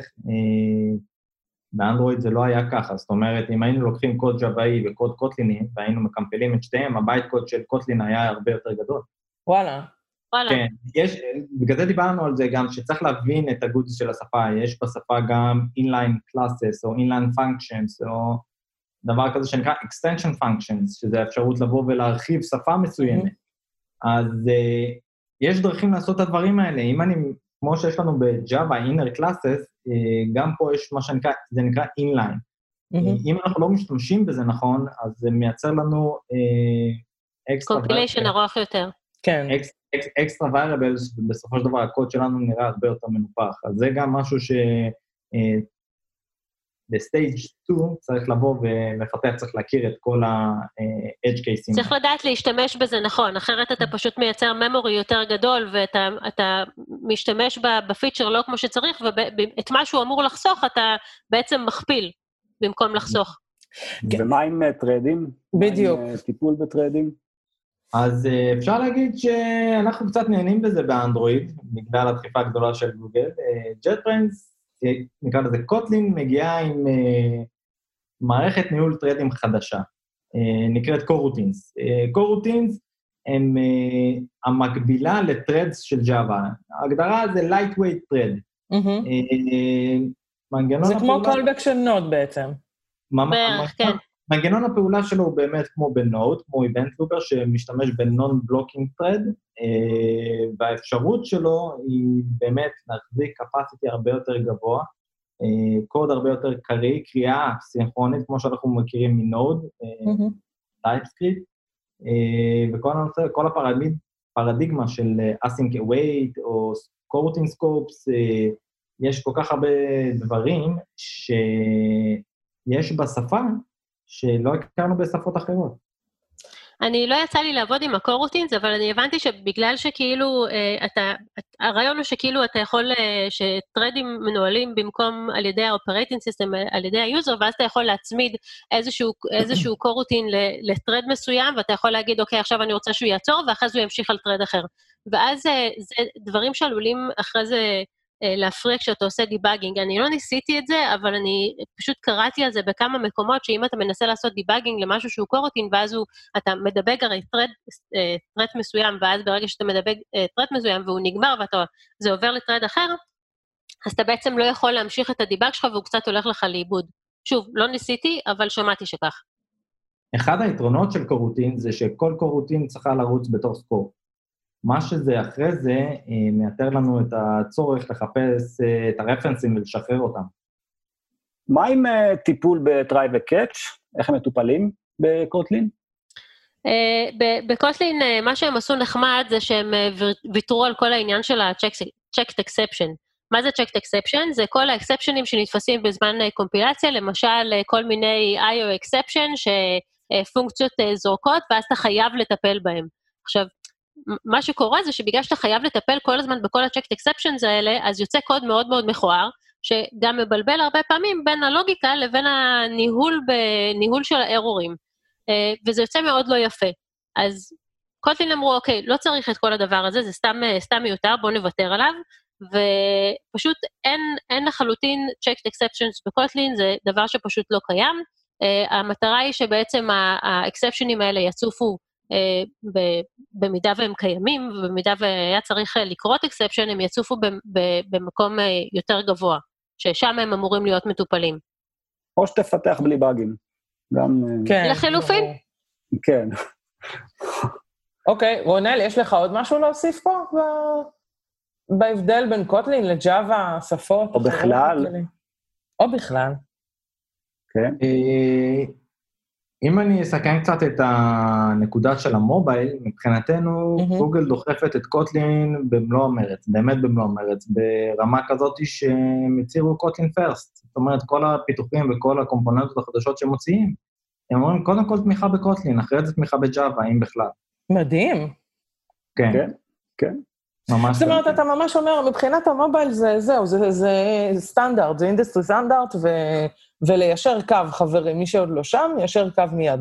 באנדרואיד זה לא היה ככה, זאת אומרת, אם היינו לוקחים קוד ג'וואי וקוד קוטליני, והיינו מקמפלים את שתיהם, הבית קוד של קוטלין היה הרבה יותר גדול. וואלה. וואלה. כן, יש, בגלל זה דיברנו על זה גם, שצריך להבין את הגודס של השפה, יש בשפה גם inline classes או inline functions, או דבר כזה שנקרא extension functions, שזה האפשרות לבוא ולהרחיב שפה מסוימת. Mm-hmm. אז uh, יש דרכים לעשות את הדברים האלה. אם אני כמו שיש לנו ב-Java, inner classes, אה, גם פה יש מה שנקרא, זה נקרא inline. Mm-hmm. אם אנחנו לא משתמשים בזה נכון, אז זה מייצר לנו extra... compilation ארוך יותר. כן. extra variables, ובסופו של דבר הקוד שלנו נראה הרבה יותר מנופח. אז זה גם משהו ש... אה, ב stage 2 צריך לבוא ומפתח צריך להכיר את כל ה-edge cases. צריך לדעת להשתמש בזה נכון, אחרת אתה פשוט מייצר memory יותר גדול, ואתה משתמש בפיצ'ר לא כמו שצריך, ואת מה שהוא אמור לחסוך אתה בעצם מכפיל במקום לחסוך. ומה עם טרדים? בדיוק. טיפול בטרדים? אז אפשר להגיד שאנחנו קצת נהנים בזה באנדרואיד, בגלל הדחיפה הגדולה של גוגל. JetBrains נקרא לזה קוטלין, מגיעה עם uh, מערכת ניהול טרדים חדשה, uh, נקראת קורוטינס. Coroutines הם המקבילה ל threads של Java. ההגדרה זה lightweight thread. Mm-hmm. Uh, זה כמו callback של Node בעצם. בערך, כן. מנגנון הפעולה שלו הוא באמת כמו ב Node, כמו event looper, שמשתמש ב non blocking thread, והאפשרות שלו היא באמת להחזיק capacity הרבה יותר גבוה, אה, קוד הרבה יותר קריא, קריאה סינכרונית, כמו שאנחנו מכירים מ Node, TypeScript, אה, וכל הנושא, כל הפרדיגמה של async await או coroutine scopes, יש כל כך הרבה דברים שיש בשפה שלא הכרנו בשפות אחרות. אני, לא יצא לי לעבוד עם ה coroutines, אבל אני הבנתי שבגלל שכאילו, אה, אתה, הרעיון הוא שכאילו אתה יכול, אה, שטרדים מנוהלים במקום על ידי ה-Operating System, על ידי היוזר, ואז אתה יכול להצמיד איזשהו, איזשהו coroutine ל thread מסוים, ואתה יכול להגיד, אוקיי, עכשיו אני רוצה שהוא יעצור, ואחרי זה הוא ימשיך על thread אחר. ואז אה, זה דברים שעלולים אחרי זה להפריע כשאתה עושה debugging. אני לא ניסיתי את זה, אבל אני פשוט קראתי על זה בכמה מקומות, שאם אתה מנסה לעשות debugging למשהו שהוא coroutine, ואז הוא, אתה מדבג הרי thread, אה, מסוים, ואז ברגע שאתה מדבג thread אה, מסוים והוא נגמר וזה עובר ל thread אחר, אז אתה בעצם לא יכול להמשיך את הדיבאג שלך והוא קצת הולך לך לאיבוד. שוב, לא ניסיתי, אבל שמעתי שכך. אחד היתרונות של קורוטין זה שכל קורוטין צריכה לרוץ בתור סקור. מה שזה אחרי זה אה, מייתר לנו את הצורך לחפש אה, את הרפרנסים ולשחרר אותם. מה עם אה, טיפול בטריי וקאץ'? איך הם מטופלים בקוטלין? בקוטלין, מה שהם עשו נחמד זה שהם ויתרו על כל העניין של ה-checked exception. מה זה checked exception? זה כל האקספשנים שנתפסים בזמן קומפילציה, למשל כל מיני IO exception שפונקציות זורקות, ואז אתה חייב לטפל בהם. עכשיו, מה שקורה זה שבגלל שאתה חייב לטפל כל הזמן בכל ה-checked exceptions האלה, אז יוצא קוד מאוד מאוד מכוער, שגם מבלבל הרבה פעמים בין הלוגיקה לבין הניהול בניהול של הארורים. וזה יוצא מאוד לא יפה. אז קוטלין אמרו, אוקיי, לא צריך את כל הדבר הזה, זה סתם, סתם מיותר, בואו נוותר עליו, ופשוט אין, אין לחלוטין checked exceptions בקוטלין, זה דבר שפשוט לא קיים. Uh, המטרה היא שבעצם האקספשנים האלה יצופו במידה והם קיימים, ובמידה והיה צריך לקרות אקספשן, הם יצופו במקום uh, יותר גבוה, ששם הם אמורים להיות מטופלים. או שתפתח בלי באגים. גם... כן. לחילופין? כן. אוקיי, רונל, יש לך עוד משהו להוסיף פה ב... בהבדל בין קוטלין לג'אווה, שפות? או בכלל. או בכלל. כן. אם אני אסכם קצת את הנקודה של המובייל, מבחינתנו mm-hmm. גוגל דוחפת את קוטלין במלוא המרץ, באמת במלוא המרץ, ברמה כזאת שהם הצהירו קוטלין פרסט. זאת אומרת, כל הפיתוחים וכל הקומפוננטות החדשות שהם מוציאים, הם אומרים, קודם כל תמיכה ב Kotlin, אחרי זה תמיכה בג'אווה, אם בכלל. מדהים. כן. כן, כן. ממש... זאת אומרת, אתה ממש אומר, מבחינת ה mobile זה זהו, זה, זה סטנדרט, זה industry standard, ו, וליישר קו, חברים, מי שעוד לא שם, יישר קו מיד.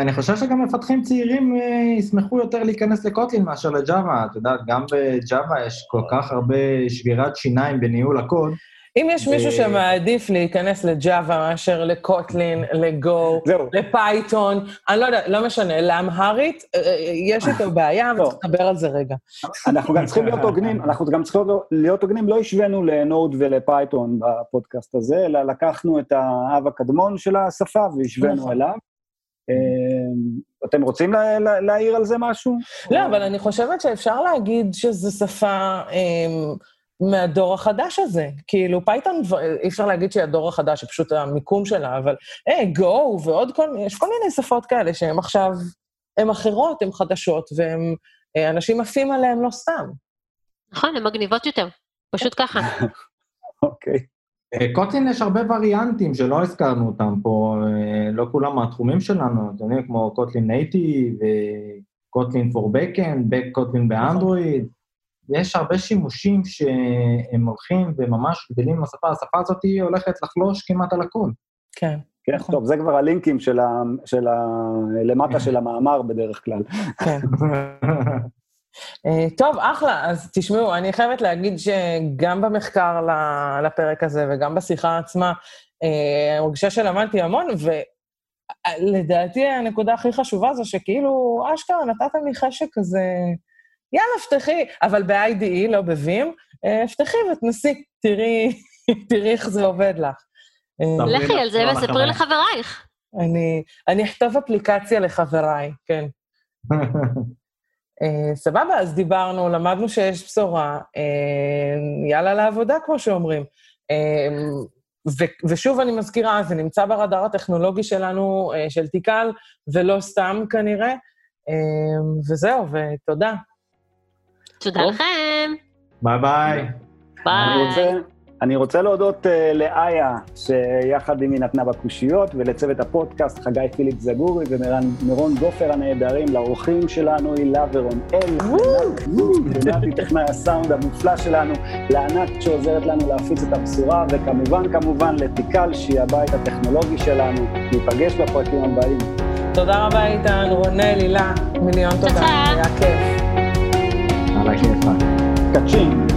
אני חושב שגם מפתחים צעירים ישמחו יותר להיכנס ל Kotlin מאשר לג'אווה. את יודעת, גם בג'אווה יש כל כך הרבה שבירת שיניים בניהול הקוד, אם יש מישהו שמעדיף להיכנס לג'אווה מאשר לקוטלין, לגו, לפייתון, אני לא יודעת, לא משנה, לאמהרית, אה, אה, יש איתו בעיה, וצריך לדבר על זה רגע. אנחנו גם צריכים להיות הוגנים, אנחנו גם צריכים להיות הוגנים, לא השווינו לנוד ולפייתון בפודקאסט הזה, אלא לקחנו את האב הקדמון של השפה והשווינו נכון. אליו. אה, אתם רוצים להעיר על זה משהו? לא, אבל אני חושבת שאפשר להגיד שזו שפה... מהדור החדש הזה. כאילו, פייתון, אי אפשר להגיד שהיא הדור החדש, זה פשוט המיקום שלה, אבל היי, hey, Go ועוד כל מיני, יש כל מיני שפות כאלה שהן עכשיו, הן אחרות, הן חדשות, ואנשים עפים עליהן לא סתם. נכון, הן מגניבות יותר, פשוט ככה. אוקיי. אה, Kotlin יש הרבה וריאנטים שלא הזכרנו אותם פה, אה, לא כולם מהתחומים שלנו, אתם יודעים, כמו Kotlin Native, קוטלין פור בקאנד, קוטלין באנדרואיד. יש הרבה שימושים שהם הולכים וממש גדלים עם השפה, השפה הזאת היא הולכת לחלוש כמעט על הכול. כן. כן, נכון. טוב, זה כבר הלינקים של ה... של ה... למטה של המאמר בדרך כלל. כן. uh, טוב, אחלה. אז תשמעו, אני חייבת להגיד שגם במחקר לפרק הזה וגם בשיחה עצמה, uh, הרגשה שלמדתי המון, ולדעתי הנקודה הכי חשובה זה שכאילו, אשכרה נתתם לי חשק כזה... יאללה, פתחי, אבל ב-IDE, לא בווים, אה, פתחי ותנסי, תראי, תראי איך זה עובד לך. אה, לכי על זה וספרי לחברייך. אני, אני אכתוב אפליקציה לחבריי, כן. uh, סבבה, אז דיברנו, למדנו שיש בשורה, uh, יאללה לעבודה, כמו שאומרים. אה, ו- ושוב אני מזכירה, זה נמצא ברדאר הטכנולוגי שלנו, אה, של Tikal, ולא סתם כנראה. אה, וזהו, ותודה. תודה לכם. ביי ביי. ביי. אני רוצה להודות אה, לאיה, שיחד עימי נתנה בקושיות, ולצוות הפודקאסט, חגי פיליפ זגורי ומירון גופר הנהדרים, לאורחים שלנו, הילה ורונאל, לנתי טכנאי הסאונד המופלא שלנו, לענת שעוזרת לנו להפיץ את הבשורה, וכמובן, כמובן, לתיקל, שהיא הבית הטכנולוגי שלנו. ניפגש בפרקים הבאים. תודה רבה, איתן, רונל, הילה, מיליון תודה, היה כיף. my haircut. Ka-ching!